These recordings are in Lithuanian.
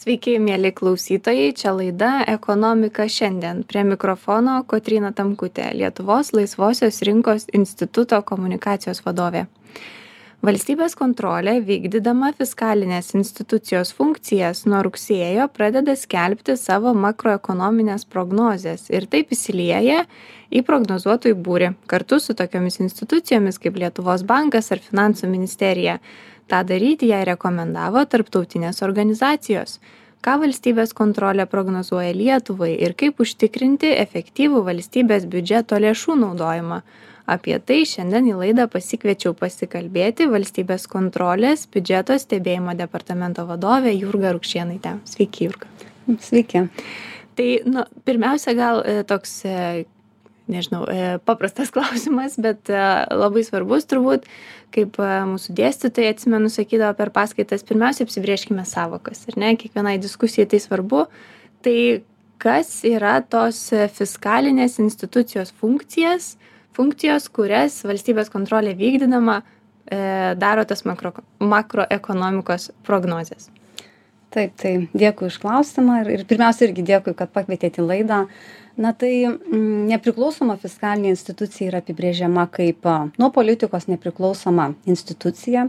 Sveiki, mėly klausytojai, čia laida Ekonomika šiandien. Prie mikrofono Kotrina Tamkutė, Lietuvos laisvosios rinkos instituto komunikacijos vadovė. Valstybės kontrolė, vykdydama fiskalinės institucijos funkcijas nuo rugsėjo, pradeda skelbti savo makroekonominės prognozes ir taip įsilieja į prognozuotojų būrį kartu su tokiomis institucijomis kaip Lietuvos bankas ar Finansų ministerija. Ta daryti jai rekomendavo tarptautinės organizacijos. Ką valstybės kontrolė prognozuoja Lietuvai ir kaip užtikrinti efektyvų valstybės biudžeto lėšų naudojimą apie tai šiandien į laidą pasikviečiau pasikalbėti valstybės kontrolės biudžeto stebėjimo departamento vadovę Jurgą Rukšienai. Sveiki, Jurga. Sveiki. Tai, nu, pirmiausia, gal e, toks, e, nežinau, e, paprastas klausimas, bet labai svarbus turbūt, kaip mūsų dėstytojai atsimenu sakydavo per paskaitas, pirmiausia, apsibrieškime savokas, ar ne, kiekvienai diskusijai tai svarbu. Tai kas yra tos fiskalinės institucijos funkcijas, funkcijos, kurias valstybės kontrolė vykdydama e, daro tas makro, makroekonomikos prognozes. Taip, tai dėkui iš klausimą ir, ir pirmiausia irgi dėkui, kad pakvietėte į laidą. Na tai mm, nepriklausoma fiskalinė institucija yra apibrėžiama kaip nuo politikos nepriklausoma institucija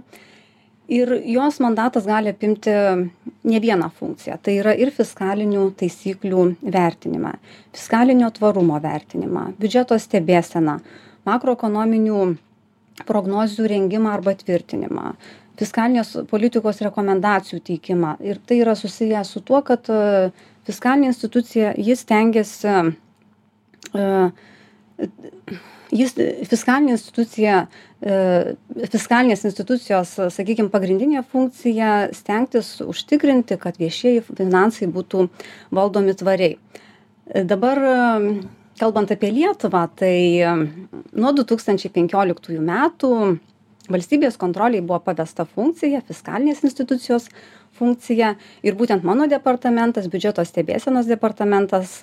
ir jos mandatas gali apimti ne vieną funkciją. Tai yra ir fiskalinių taisyklių vertinimą, fiskalinio tvarumo vertinimą, biudžeto stebėseną, makroekonominių prognozių rengimą arba tvirtinimą, fiskalinės politikos rekomendacijų teikimą. Ir tai yra susiję su tuo, kad fiskalinė institucija jis tengiasi uh, jis fiskalinė institucija e, fiskalinės institucijos sakykim pagrindinė funkcija stengtis užtikrinti kad viešieji finansai būtų valdomi tvariai. Dabar kalbant apie lietuvą tai nuo du tūkstančiai penkioliktųjų metų valstybės kontrolei buvo pavesta funkcija fiskalinės institucijos funkcija. Ir būtent mano departamentas biudžeto stebėsenos departamentas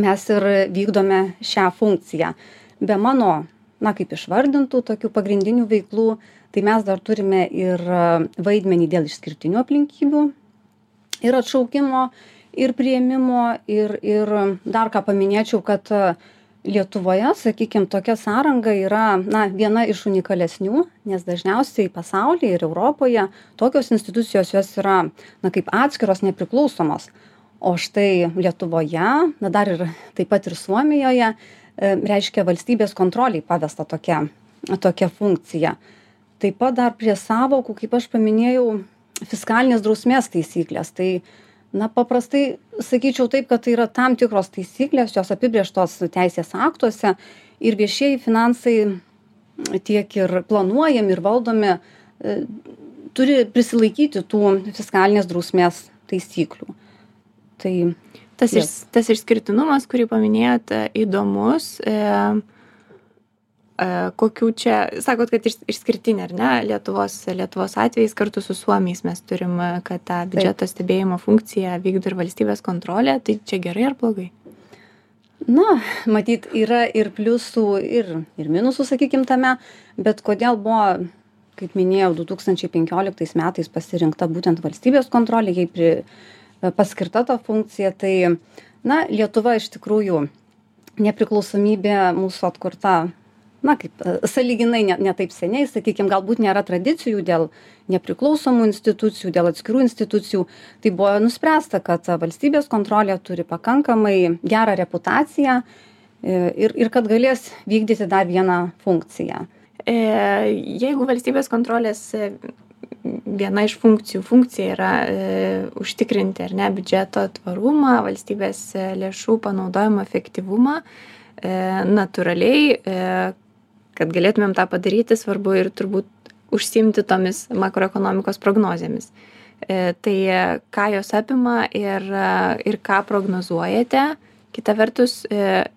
mes ir vykdome šią funkciją. Be mano na kaip išvardintų tokių pagrindinių veiklų tai mes dar turime ir vaidmenį dėl išskirtinių aplinkybių ir atšaukimo ir priėmimo ir ir dar ką paminėčiau kad e, lietuvoje sakykim tokia sąranga yra na viena iš unikalesnių nes dažniausiai pasaulyje ir europoje tokios institucijos jos yra na kaip atskiros nepriklausomos o štai lietuvoje na dar ir taip pat ir suomijoje E, reiškia valstybės kontrolei pavesta tokia, tokia funkcija. Taip pat dar prie savokų, kaip aš paminėjau, fiskalinės drausmės taisyklės. Tai, na, paprastai sakyčiau taip, kad tai yra tam tikros taisyklės, jos apibrieštos teisės aktuose ir viešieji finansai tiek ir planuojami ir valdomi e, turi prisilaikyti tų fiskalinės drausmės taisyklių. Tai tas, yes. iš, tas išskirtinumas, kurį paminėjote, įdomus. E, kokių čia, sakot, kad išskirtinė, ar ne, Lietuvos, Lietuvos atvejais kartu su Suomiais mes turim, e, kad tą biudžeto Taip. stebėjimo funkciją vykdo ir valstybės kontrolė, tai čia gerai ar blogai? Na, matyt, yra ir pliusų, ir, ir minusų, sakykim, tame, bet kodėl buvo, kaip minėjau, 2015 metais pasirinkta būtent valstybės kontrolė, jai pri, paskirta ta funkcija tai na lietuva iš tikrųjų nepriklausomybė mūsų atkurta na kaip sąlyginai ne ne taip seniai sakykim galbūt nėra tradicijų dėl nepriklausomų institucijų dėl atskirų institucijų tai buvo nuspręsta kad valstybės kontrolė turi pakankamai gerą reputaciją e, ir ir kad galės vykdyti dar vieną funkciją e, jeigu valstybės kontrolės viena iš funkcijų funkcija yra e, užtikrinti ar ne biudžeto tvarumą, valstybės e, lėšų panaudojimo efektyvumą. E, natūraliai, e, kad galėtumėm tą padaryti, svarbu ir turbūt užsimti tomis makroekonomikos prognozėmis. E, tai ką jos apima ir, e, ir ką prognozuojate. Kita vertus, e,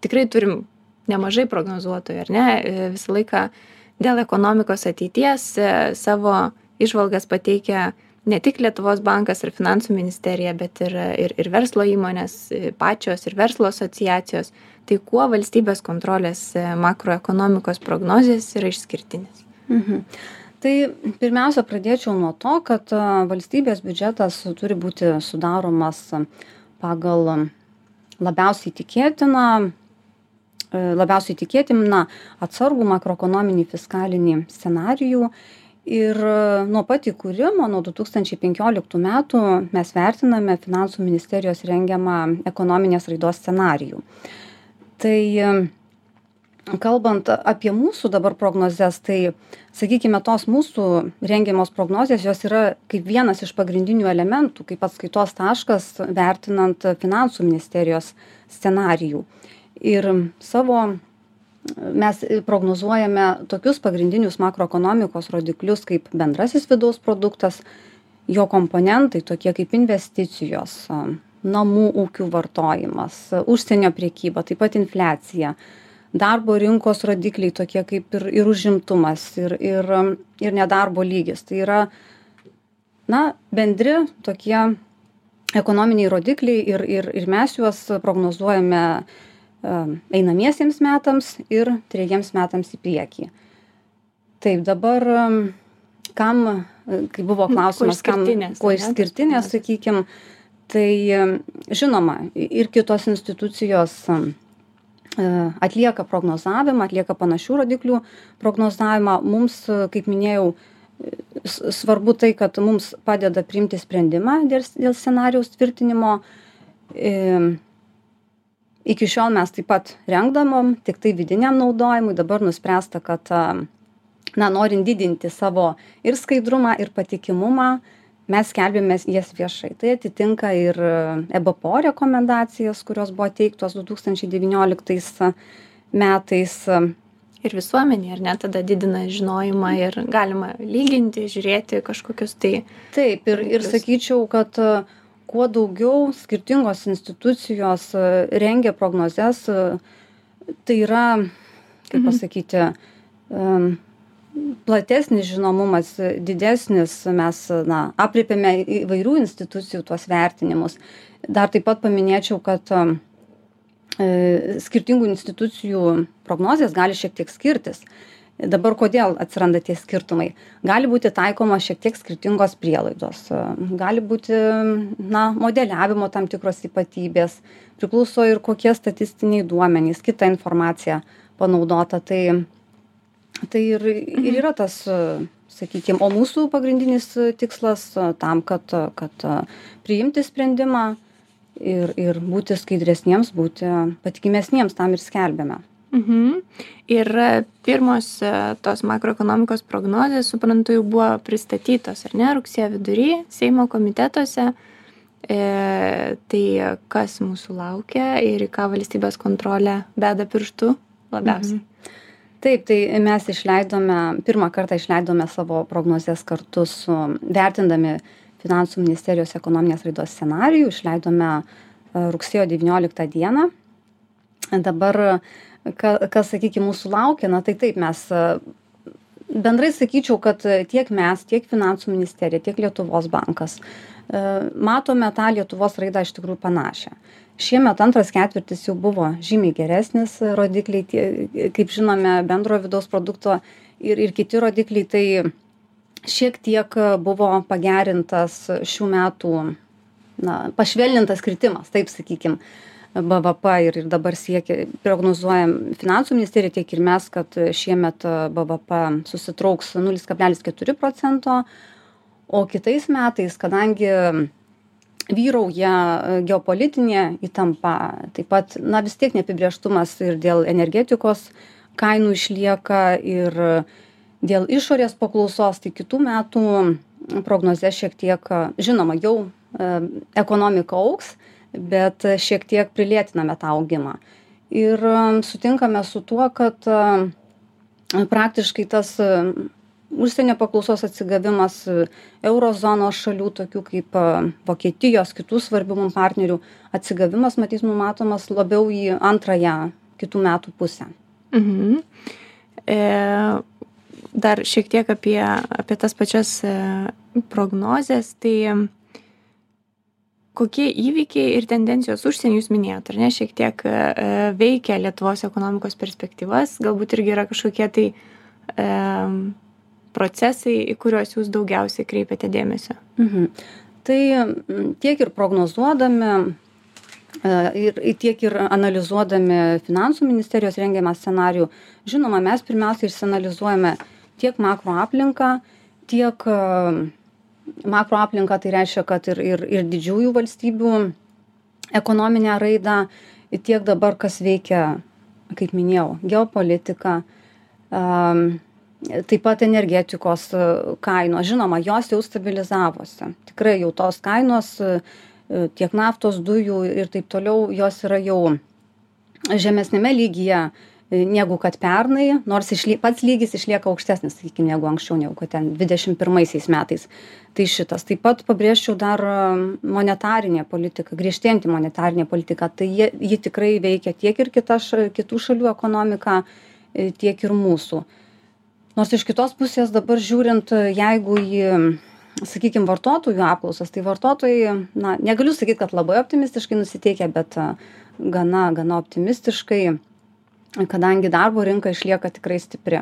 tikrai turim nemažai prognozuotojų, ar ne? E, visą laiką dėl ekonomikos ateities e, savo įžvalgas pateikia ne tik Lietuvos bankas ir finansų ministerija, bet ir, ir, ir verslo įmonės e, pačios ir verslo asociacijos. Tai kuo valstybės kontrolės e, makroekonomikos prognozijas yra išskirtinės? Mhm. tai pirmiausia pradėčiau nuo to kad valstybės biudžetas turi būti sudaromas pagal labiausiai tikėtiną labiausiai tikėtiną atsargų makroekonominį fiskalinį scenarijų ir nuo pat įkūrimo nuo du tūkstančiai penkioliktų metų mes vertiname finansų ministerijos rengiamą ekonominės raidos scenarijų. Tai kalbant apie mūsų dabar prognozes tai sakykime tos mūsų rengiamos prognozės jos yra kaip vienas iš pagrindinių elementų kaip atskaitos taškas vertinant finansų ministerijos scenarijų. Ir savo mes prognozuojame tokius pagrindinius makroekonomikos rodiklius kaip bendrasis vidaus produktas jo komponentai tokie kaip investicijos namų ūkių vartojimas užsienio prekyba taip pat infliacija darbo rinkos rodikliai tokie kaip ir ir užimtumas ir ir ir nedarbo lygis. Tai yra na bendri tokie ekonominiai rodikliai ir ir ir mes juos prognozuojame einamiesiems metams ir trejiems metams į priekį taip dabar kam kai buvo klausimas kam kuo išskirtinės sakykim tai žinoma ir kitos institucijos atlieka prognozavimą, atlieka panašių rodiklių prognozavimą. Mums, kaip minėjau, svarbu tai, kad mums padeda priimti sprendimą dėl, dėl scenarijaus tvirtinimo. Iki šiol mes taip pat rengdamom tik tai vidiniam naudojimui, dabar nuspręsta, kad, na, norint didinti savo ir skaidrumą, ir patikimumą, mes skelbėme jas viešai. Tai atitinka ir ebpo rekomendacijas kurios buvo teiktos du tūkstančiai devynioliktais metais. Ir visuomenei ar ne tada didina žinojimą ir galima lyginti žiūrėti kažkokius tai taip ir ir sakyčiau kad kuo daugiau skirtingos institucijos rengia prognozes tai yra kaip mhm. pasakyti platesnis žinomumas didesnis mes na aprėpiame įvairių institucijų tuos vertinimus dar taip pat paminėčiau kad e, skirtingų institucijų prognozės gali šiek tiek skirtis dabar kodėl atsiranda tie skirtumai? Gali būti taikomos šiek tiek skirtingos prielaidos. Gali būti na modeliavimo tam tikros ypatybės. Priklauso ir kokie statistiniai duomenys kita informacija panaudota. Tai tai ir ir yra tas sakykim o mūsų pagrindinis tikslas tam kad kad priimti sprendimą ir ir būti skaidresniems būti patikimesniems tam ir skelbiame Mhm. Ir pirmos tos makroekonomikos prognozės, suprantu, jau buvo pristatytos, ar ne, rugsėjo vidury Seimo komitetuose. E, tai kas mūsų laukia ir į ką valstybės kontrolė beda pirštų labiausiai? Mhm taip tai mes išleidome pirmą kartą išleidome savo prognozes kartu su vertindami finansų ministerijos ekonominės raidos scenarijų išleidome e, rugsėjo devynioliktą dieną dabar ka kas sakykim mūsų laukia na tai taip mes e, bendrai sakyčiau kad tiek mes tiek finansų ministerija tiek lietuvos bankas e, matome tą lietuvos raidą iš tikrųjų panašią. Šiemet antras ketvirtis jau buvo žymiai geresnis rodikliai tie kaip žinome bendrojo vidaus produkto ir ir kiti rodikliai tai šiek tiek buvo pagerintas šių metų na pašvelnintas kritimas taip sakykim bvp ir ir dabar siekia prognozuojam finansų ministerija tiek ir mes kad šiemet bvp susitrauks nulis kablelis keturi procento o kitais metais kadangi vyrauja e, geopolitinė įtampa taip pat na vis tiek neapibrėžtumas ir dėl energetikos kainų išlieka ir dėl išorės paklausos tai kitų metų prognozes šiek tiek žinoma jau e, ekonomika augs bet šiek tiek prilėtiname tą augimą. Ir e, sutinkame su tuo kad praktiškai tas užsienio paklausos atsigavimas euro zonos šalių tokių kaip vokietijos kitų svarbių mum partnerių atsigavimas matyt numatomas labiau į antrąją kitų metų pusę. Mhm. e, dar šiek tiek apie, apie tas pačias e, prognozes, tai kokie įvykiai ir tendencijos užsienį jūs minėjot, ar ne, šiek tiek e, veikia Lietuvos ekonomikos perspektyvas, galbūt irgi yra kažkokie tai e, procesai, į kuriuos jūs daugiausiai kreipiate dėmesio? Mhm. Tai tiek ir prognozuodami, ir, tiek ir analizuodami finansų ministerijos rengiamą scenarių, žinoma, mes pirmiausia išsianalizuojame tiek makro aplinką, tiek makro aplinką, tai reiškia, kad ir, ir, ir didžiųjų valstybių ekonominę raidą, tiek dabar, kas veikia, kaip minėjau, geopolitika, taip pat energetikos kainos. Žinoma, jos jau stabilizavosi. Tikrai jau tos kainos, tiek naftos, dujų ir taip toliau, jos yra jau žemesnėme lygyje negu kad pernai, nors išlie, pats lygis išlieka aukštesnis, sakykime, negu anksčiau, negu kad ten 21 metais. Tai šitas. Taip pat pabrėžčiau dar monetarinė politika, griežtėjantį monetarinė politika. Tai jie, ji tikrai veikia tiek ir kita, kitų šalių ekonomiką, tiek ir mūsų. Nors iš kitos pusės dabar žiūrint, jeigu į, sakykime, vartotojų apklausas, tai vartotojai, na, negaliu sakyti, kad labai optimistiškai nusiteikia, bet gana, gana optimistiškai kadangi darbo rinka išlieka tikrai stipri.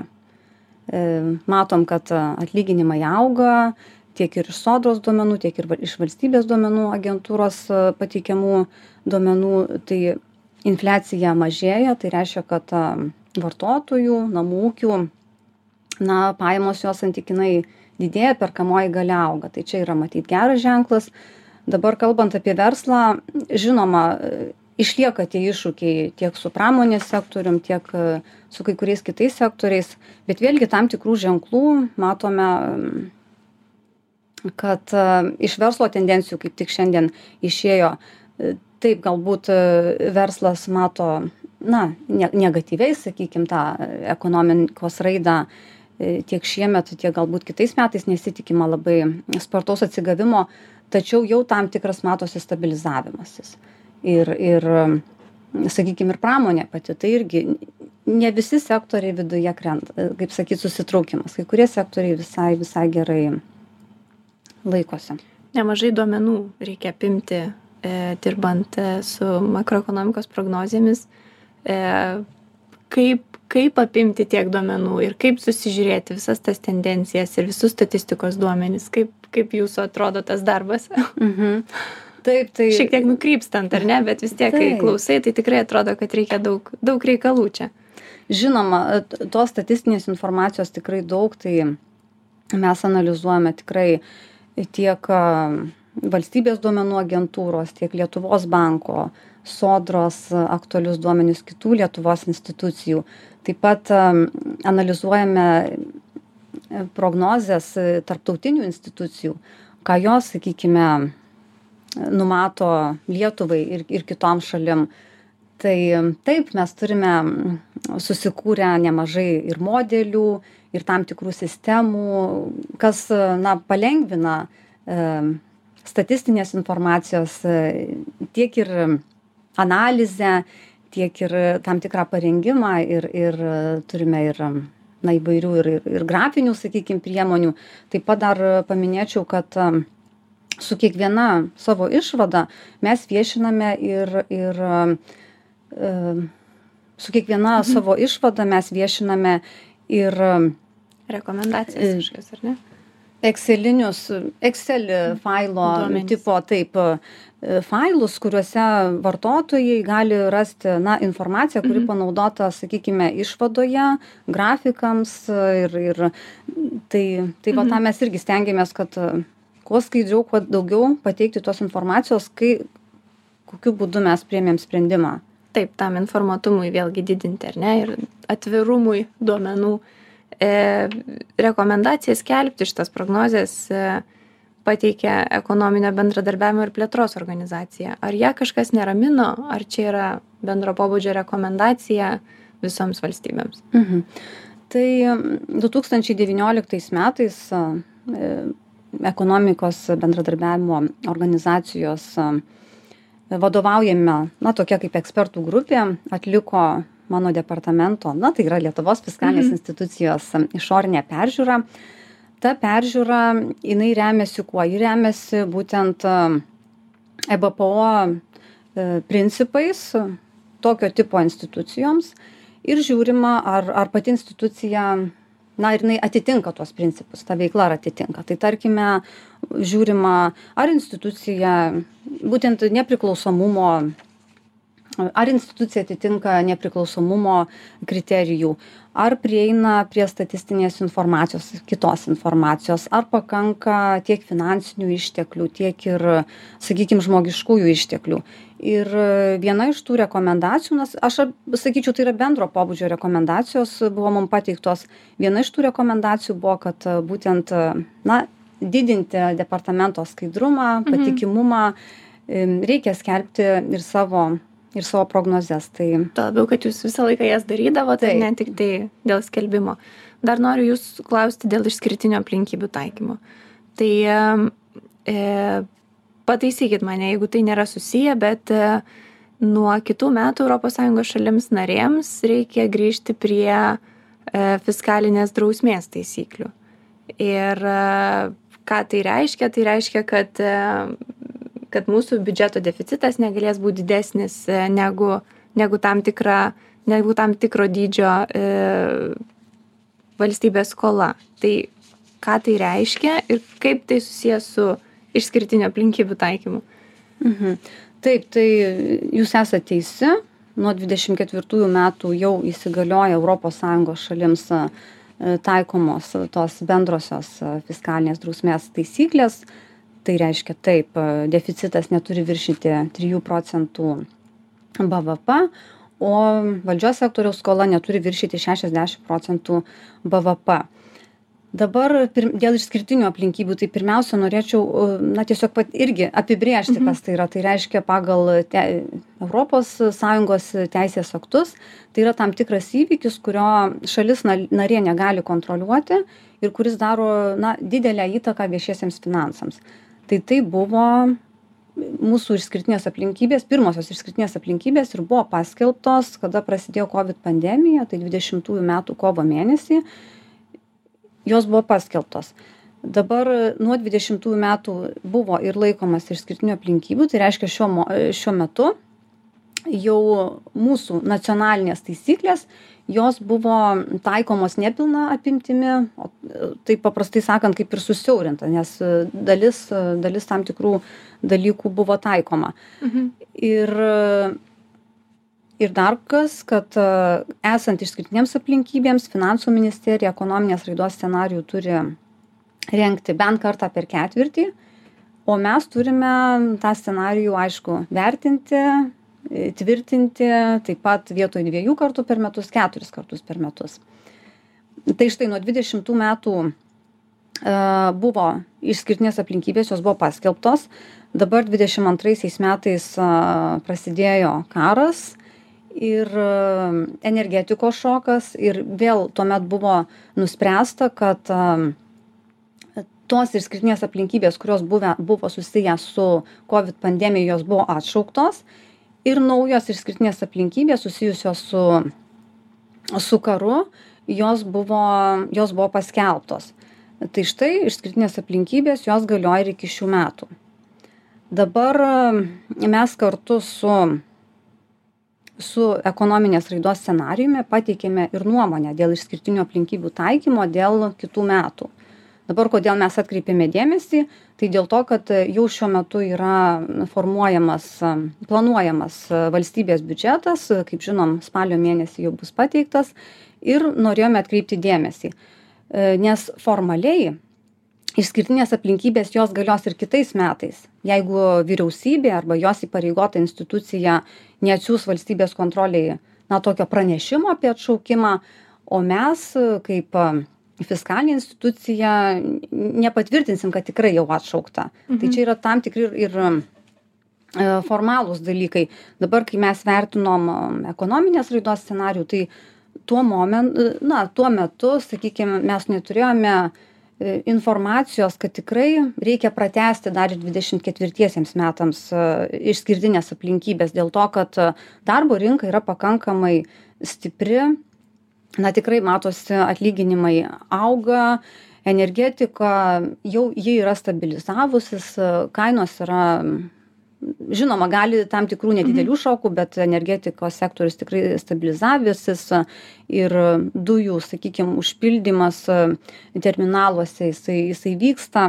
E, matom, kad atlyginimai auga tiek ir iš sodros duomenų, tiek ir iš valstybės duomenų agentūros e, pateikiamų duomenų. Tai infliacija mažėja, tai reiškia, kad vartotojų, namų ūkių, na, pajamos jos santykinai didėja, perkamoji galia auga. Tai čia yra matyti geras ženklas. Dabar kalbant apie verslą, žinoma, išlieka tie iššūkiai tiek su pramonės sektorium, tiek e, su kai kuriais kitais sektoriais, bet vėlgi tam tikrų ženklų matome, kad e, iš verslo tendencijų kaip tik šiandien išėjo, e, taip galbūt verslas mato, na, negatyviai, sakykime, tą ekonomikos raidą tiek šiemet, tiek galbūt kitais metais nesitikima labai spartaus atsigavimo, tačiau jau tam tikras matosi stabilizavimasis ir ir sakykim ir pramonė pati tai irgi ne visi sektoriai viduje krenta kaip sakyt susitraukimas. Kai kurie sektoriai visai visai gerai laikosi. Nemažai duomenų reikia apimti e, dirbant e, su makroekonomikos prognozėmis. E, kaip kaip apimti tiek duomenų ir kaip susižiūrėti visas tas tendencijas ir visus statistikos duomenis? Kaip kaip jūsų atrodo tas darbas? Mhm taip tai šiek tiek nukrypstant ar ne bet vis tiek kai klausai tai tikrai atrodo kad reikia daug daug reikalų čia. Žinoma tos statistinės informacijos tikrai daug tai mes analizuojame tikrai tiek valstybės duomenų agentūros tiek lietuvos banko sodros aktualius duomenis kitų lietuvos institucijų. Taip pat analizuojame prognozes tarptautinių institucijų ką jos sakykime numato lietuvai ir, ir kitom šalim. Tai taip, mes turime susikūrę nemažai ir modelių, ir tam tikrų sistemų, kas na, palengvina e, statistinės informacijos e, tiek ir analizę, tiek ir tam tikrą parengimą ir, ir turime ir na, įvairių ir, ir, ir grafinių, sakykime, priemonių. Taip pat dar paminėčiau, kad su kiekviena savo išvada mes viešiname ir, ir e, su kiekviena mhm. savo išvada mes viešiname ir rekomendacijas kažkokias, ar ne? Excelinius, Excel failo Duomenys. tipo taip e, failus, kuriuose vartotojai gali rasti na, informaciją, kuri mhm. panaudota, sakykime, išvadoje, grafikams ir, ir tai, tai mhm. va tą mes irgi stengiamės, kad kuo skaidriau kuo daugiau pateikti tos informacijos kai kokiu būdu mes priėmėm sprendimą. Taip tam informuotumui vėlgi didinti ar ne ir atvirumui duomenų e, rekomendacija skelbti šitas prognozes e, pateikė ekonominio bendradarbiavimo ir plėtros organizacija. Ar ją kažkas neramino ar čia yra bendro pobūdžio rekomendacija visoms valstybėms? Mhm. tai 2019 metais e, ekonomikos bendradarbiavimo organizacijos vadovaujame, na, tokia kaip ekspertų grupė, atliko mano departamento, na, tai yra Lietuvos fiskalinės mhm. institucijos išorinė peržiūra. Ta peržiūra, jinai remiasi kuo? Ji remiasi būtent EBPO e, principais tokio tipo institucijoms ir žiūrima, ar, ar pati institucija na ir jinai atitinka tuos principus ta veikla ar atitinka. Tai tarkime žiūrima ar institucija būtent nepriklausomumo ar institucija atitinka nepriklausomumo kriterijų ar prieina prie statistinės informacijos kitos informacijos ar pakanka tiek finansinių išteklių tiek ir sakykim žmogiškųjų išteklių ir viena iš tų rekomendacijų nes aš sakyčiau tai yra bendro pobūdžio rekomendacijos buvo mum pateiktos viena iš tų rekomendacijų buvo kad būtent na didinti departamento skaidrumą patikimumą reikia skelbti ir savo ir savo prognozes. Tai... Tuo labiau, kad jūs visą laiką jas darydavote, tai. ne tik tai dėl skelbimo. Dar noriu jūs klausti dėl išskirtinio aplinkybių taikymo. Tai e, pataisykit mane, jeigu tai nėra susiję, bet e, nuo kitų metų ES šalims narėms reikia grįžti prie e, fiskalinės drausmės taisyklių. Ir e, ką tai reiškia? Tai reiškia, kad kad mūsų biudžeto deficitas negalės būti didesnis negu, negu, tam, tikra, negu tam tikro dydžio e, valstybės skola. Tai ką tai reiškia ir kaip tai susijęs su išskirtinio aplinkybių taikymu. Mhm. Taip, tai jūs esate teisi. Nuo 24 metų jau įsigalioja ES šalims e, taikomos tos bendrosios e, fiskalinės drausmės taisyklės tai reiškia taip deficitas neturi viršyti trijų procentų bvp o valdžios sektoriaus skola neturi viršyti šešiasdešim procentų bvp dabar dėl išskirtinių aplinkybių tai pirmiausia norėčiau na tiesiog pat irgi apibrėžti kas tai yra. Tai reiškia pagal te europos sąjungos teisės aktus tai yra tam tikras įvykis kurio šalis na narė negali kontroliuoti ir kuris daro na didelę įtaką viešiesiems finansams. Tai tai buvo mūsų išskirtinės aplinkybės pirmosios išskirtinės aplinkybės ir buvo paskelbtos kada prasidėjo covid pandemija tai dvidešimtųjų metų kovo mėnesį jos buvo paskelbtos dabar nuo dvidešimtųjų metų buvo ir laikomasi išskirtinių aplinkybių tai reiškia šiuo mo šiuo metu jau mūsų nacionalinės taisyklės jos buvo taikomos nepilna apimtimi o taip paprastai sakant kaip ir susiaurinta nes dalis dalis tam tikrų dalykų buvo taikoma mhm. ir ir dar kas kad esant išskirtinėms aplinkybėms finansų ministerija ekonominės raidos scenarijų turi rengti bent kartą per ketvirtį o mes turime tą scenarijų aišku vertinti tvirtinti taip pat vietoj dviejų kartų per metus keturis kartus per metus. Tai štai nuo 20 metų e, buvo išskirtinės aplinkybės, jos buvo paskelbtos. Dabar 22 metais e, prasidėjo karas ir e, energetikos šokas ir vėl tuomet buvo nuspręsta, kad tos išskirtinės aplinkybės, kurios buvę, buvo susiję su COVID pandemija, jos buvo atšauktos ir naujos išskirtinės aplinkybės susijusios su, su karu, jos buvo, jos buvo paskelbtos. Tai štai išskirtinės aplinkybės, jos galioja ir iki šių metų. Dabar mes kartu su, su ekonominės raidos scenariumi pateikėme ir nuomonę dėl išskirtinių aplinkybių taikymo dėl kitų metų. Dabar kodėl mes atkreipėme dėmesį tai dėl to kad jau šiuo metu yra formuojamas planuojamas valstybės biudžetas kaip žinom spalio mėnesį jau bus pateiktas ir norėjome atkreipti dėmesį nes formaliai išskirtinės aplinkybės jos galios ir kitais metais jeigu vyriausybė arba jos įpareigota institucija neatsiųs valstybės kontrolei na tokio pranešimo apie atšaukimą o mes kaip fiskalinė institucija nepatvirtinsim, kad tikrai jau atšaukta. Tai mhm. Čia yra tam tikri ir, ir formalūs dalykai. Dabar, kai mes vertinom ekonominės raidos scenarių, tai tuo, moment, na, tuo metu, sakykime, mes neturėjome informacijos, kad tikrai reikia pratesti dar ir 24 metams e, išskirtinės aplinkybės dėl to, kad darbo rinka yra pakankamai stipri, na tikrai matosi atlyginimai auga energetika jau ji yra stabilizavusis kainos yra žinoma gali tam tikrų nedidelių šokų bet energetikos sektorius tikrai stabilizavęsis ir dujų sakykim užpildymas terminaluose jisai jisai vyksta.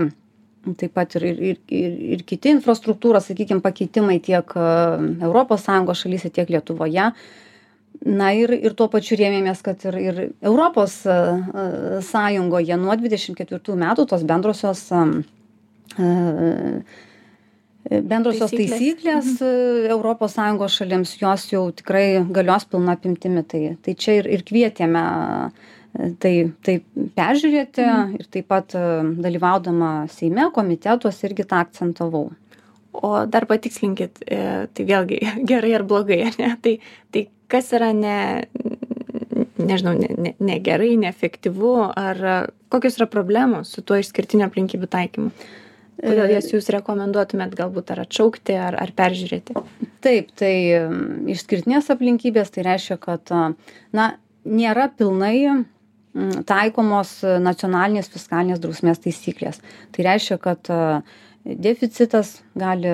Taip pat ir ir ir ir kiti infrastruktūros sakykim pakeitimai tiek sąjungos šalyse tiek lietuvoje. Na ir ir tuo pačiu rėmėmės kad ir ir europos sąjungoje nuo dvidešim ketvirtų metų tos bendrosios bendrosios taisyklės. europos sąjungos šalims jos jau tikrai galios pilna apimtimi. Tai tai čia ir ir kvietėme tai tai peržiūrėti ir taip pat dalyvaudama seime komitetuose irgi tą akcentavau. O dar patikslinkit e, tai vėlgi gerai ar blogai ne? Tai tai kas yra ne nežinau ne ne negerai neefektyvu ar kokios yra problemos su tuo išskirtinių aplinkybių taikymu kodėl jas jūs rekomenduotumėt? Galbūt ar atšaukti ar ar peržiūrėti? Taip tai išskirtinės aplinkybės tai reiškia kad na nėra pilnai taikomos nacionalinės fiskalinės drausmės taisyklės. Tai reiškia kad deficitas gali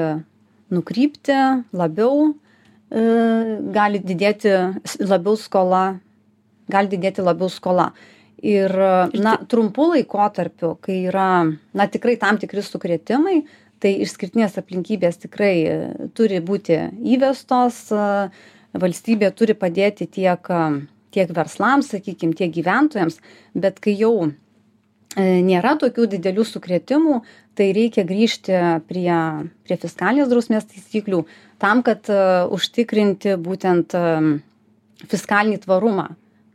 nukrypti labiau e, gali didėti labiau skola gali didėti labiau skola ir na trumpu laikotarpiu kai yra na tikrai tam tikri sukrėtimai tai išskirtinės aplinkybės tikrai turi būti įvestos valstybė turi padėti tiek tiek verslams sakykim tiek gyventojams bet kai jau e, nėra tokių didelių sukrėtimų tai reikia grįžti prie prie fiskalinės drausmės taisyklių tam kad užtikrinti būtent fiskalinį tvarumą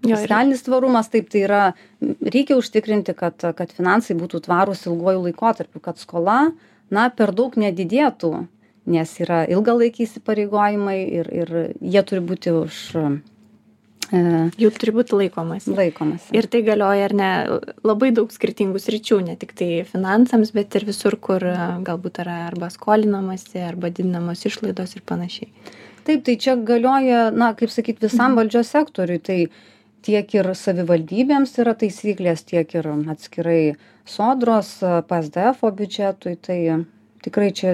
fiskalinis tvarumas taip tai yra reikia užtikrinti kad kad finansai būtų tvarūs ilguoju laikotarpiu kad skola na per daug nedidėtų nes yra ilgalaikiai įsipareigojimai ir ir jie turi būti už e, jų turi būti laikomasi. Laikomasi. Ir tai galioja ar ne labai daug skirtingų sričių, ne tik tai finansams, bet ir visur, kur e, galbūt yra arba skolinamasi, arba didinamos išlaidos ir panašiai. Taip, tai čia galioja, na, kaip sakyt, visam mhm. valdžios sektoriui. Tai tiek ir savivaldybėms yra taisyklės tiek ir atskirai sodros psdfo biudžetui. Tai tikrai čia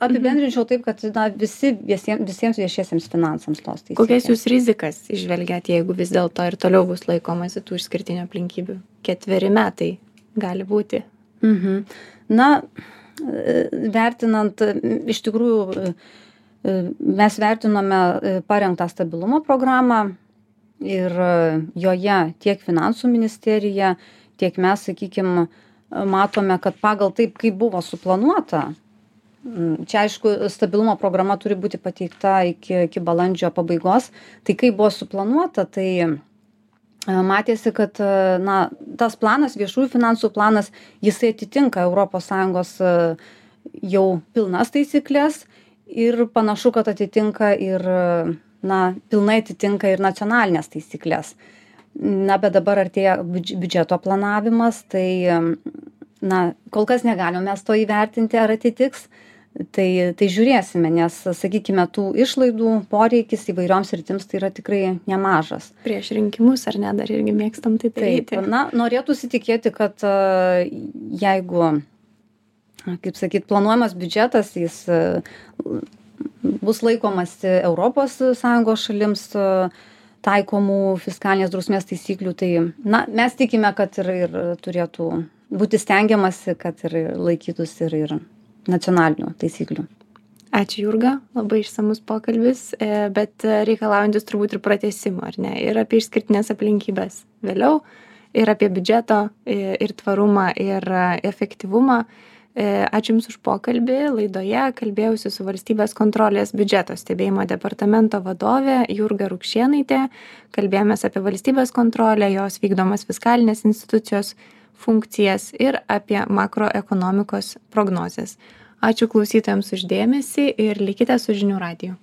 apibendrinčiau taip kad na visi visiem visiems viešiesiems finansams tos taisyklės. Kokias jūs rizikas įžvelgiat jeigu vis dėlto ir toliau bus laikomasi tų išskirtinių aplinkybių? Ketveri metai gali būti. Mhm. Na vertinant iš tikrųjų mes vertinome parengtą stabilumo programą ir e, joje tiek finansų ministerija tiek mes sakykim matome kad pagal taip kaip buvo suplanuota čia aišku stabilumo programa turi būti pateikta iki iki balandžio pabaigos. Tai kaip buvo suplanuota tai e, matėsi kad e, na tas planas viešųjų finansų planas jisai atitinka sąjungos jau pilnas taisykles ir panašu kad atitinka ir na pilnai atitinka ir nacionalines taisykles na bet dabar artėja biudž biudžeto planavimas tai na kol kas negalim mes to įvertinti ar atitiks. Tai tai žiūrėsime nes sakykime tų išlaidų poreikis įvairioms sritims tai yra tikrai nemažas. Prieš rinkimus ar ne dar irgi mėgstam tai daryti. taip na norėtųsi tikėti kad jeigu kaip sakyt planuojamas biudžetas jis bus laikomasi europos sąjungos šalims taikomų fiskalinės drausmės taisyklių. Tai na mes tikime kad ir ir turėtų būti stengiamasi kad ir laikytųsi ir ir nacionalinių taisyklių. Ačiū jurga. Labai išsamus pokalbis e, bet reikalaujantis turbūt ir pratęsimo ar ne? Ir apie išskirtines aplinkybes vėliau ir apie biudžeto e, ir tvarumą ir efektyvumą. E, ačiū Jums už pokalbį. Laidoje kalbėjausi su valstybės kontrolės biudžeto stebėjimo departamento vadovė Jurga Rukšienaitė. Kalbėjomės apie valstybės kontrolę, jos vykdomas fiskalinės institucijos funkcijas ir apie makroekonomikos prognozes. Ačiū klausytojams uždėmesi ir likite su žinių radiju.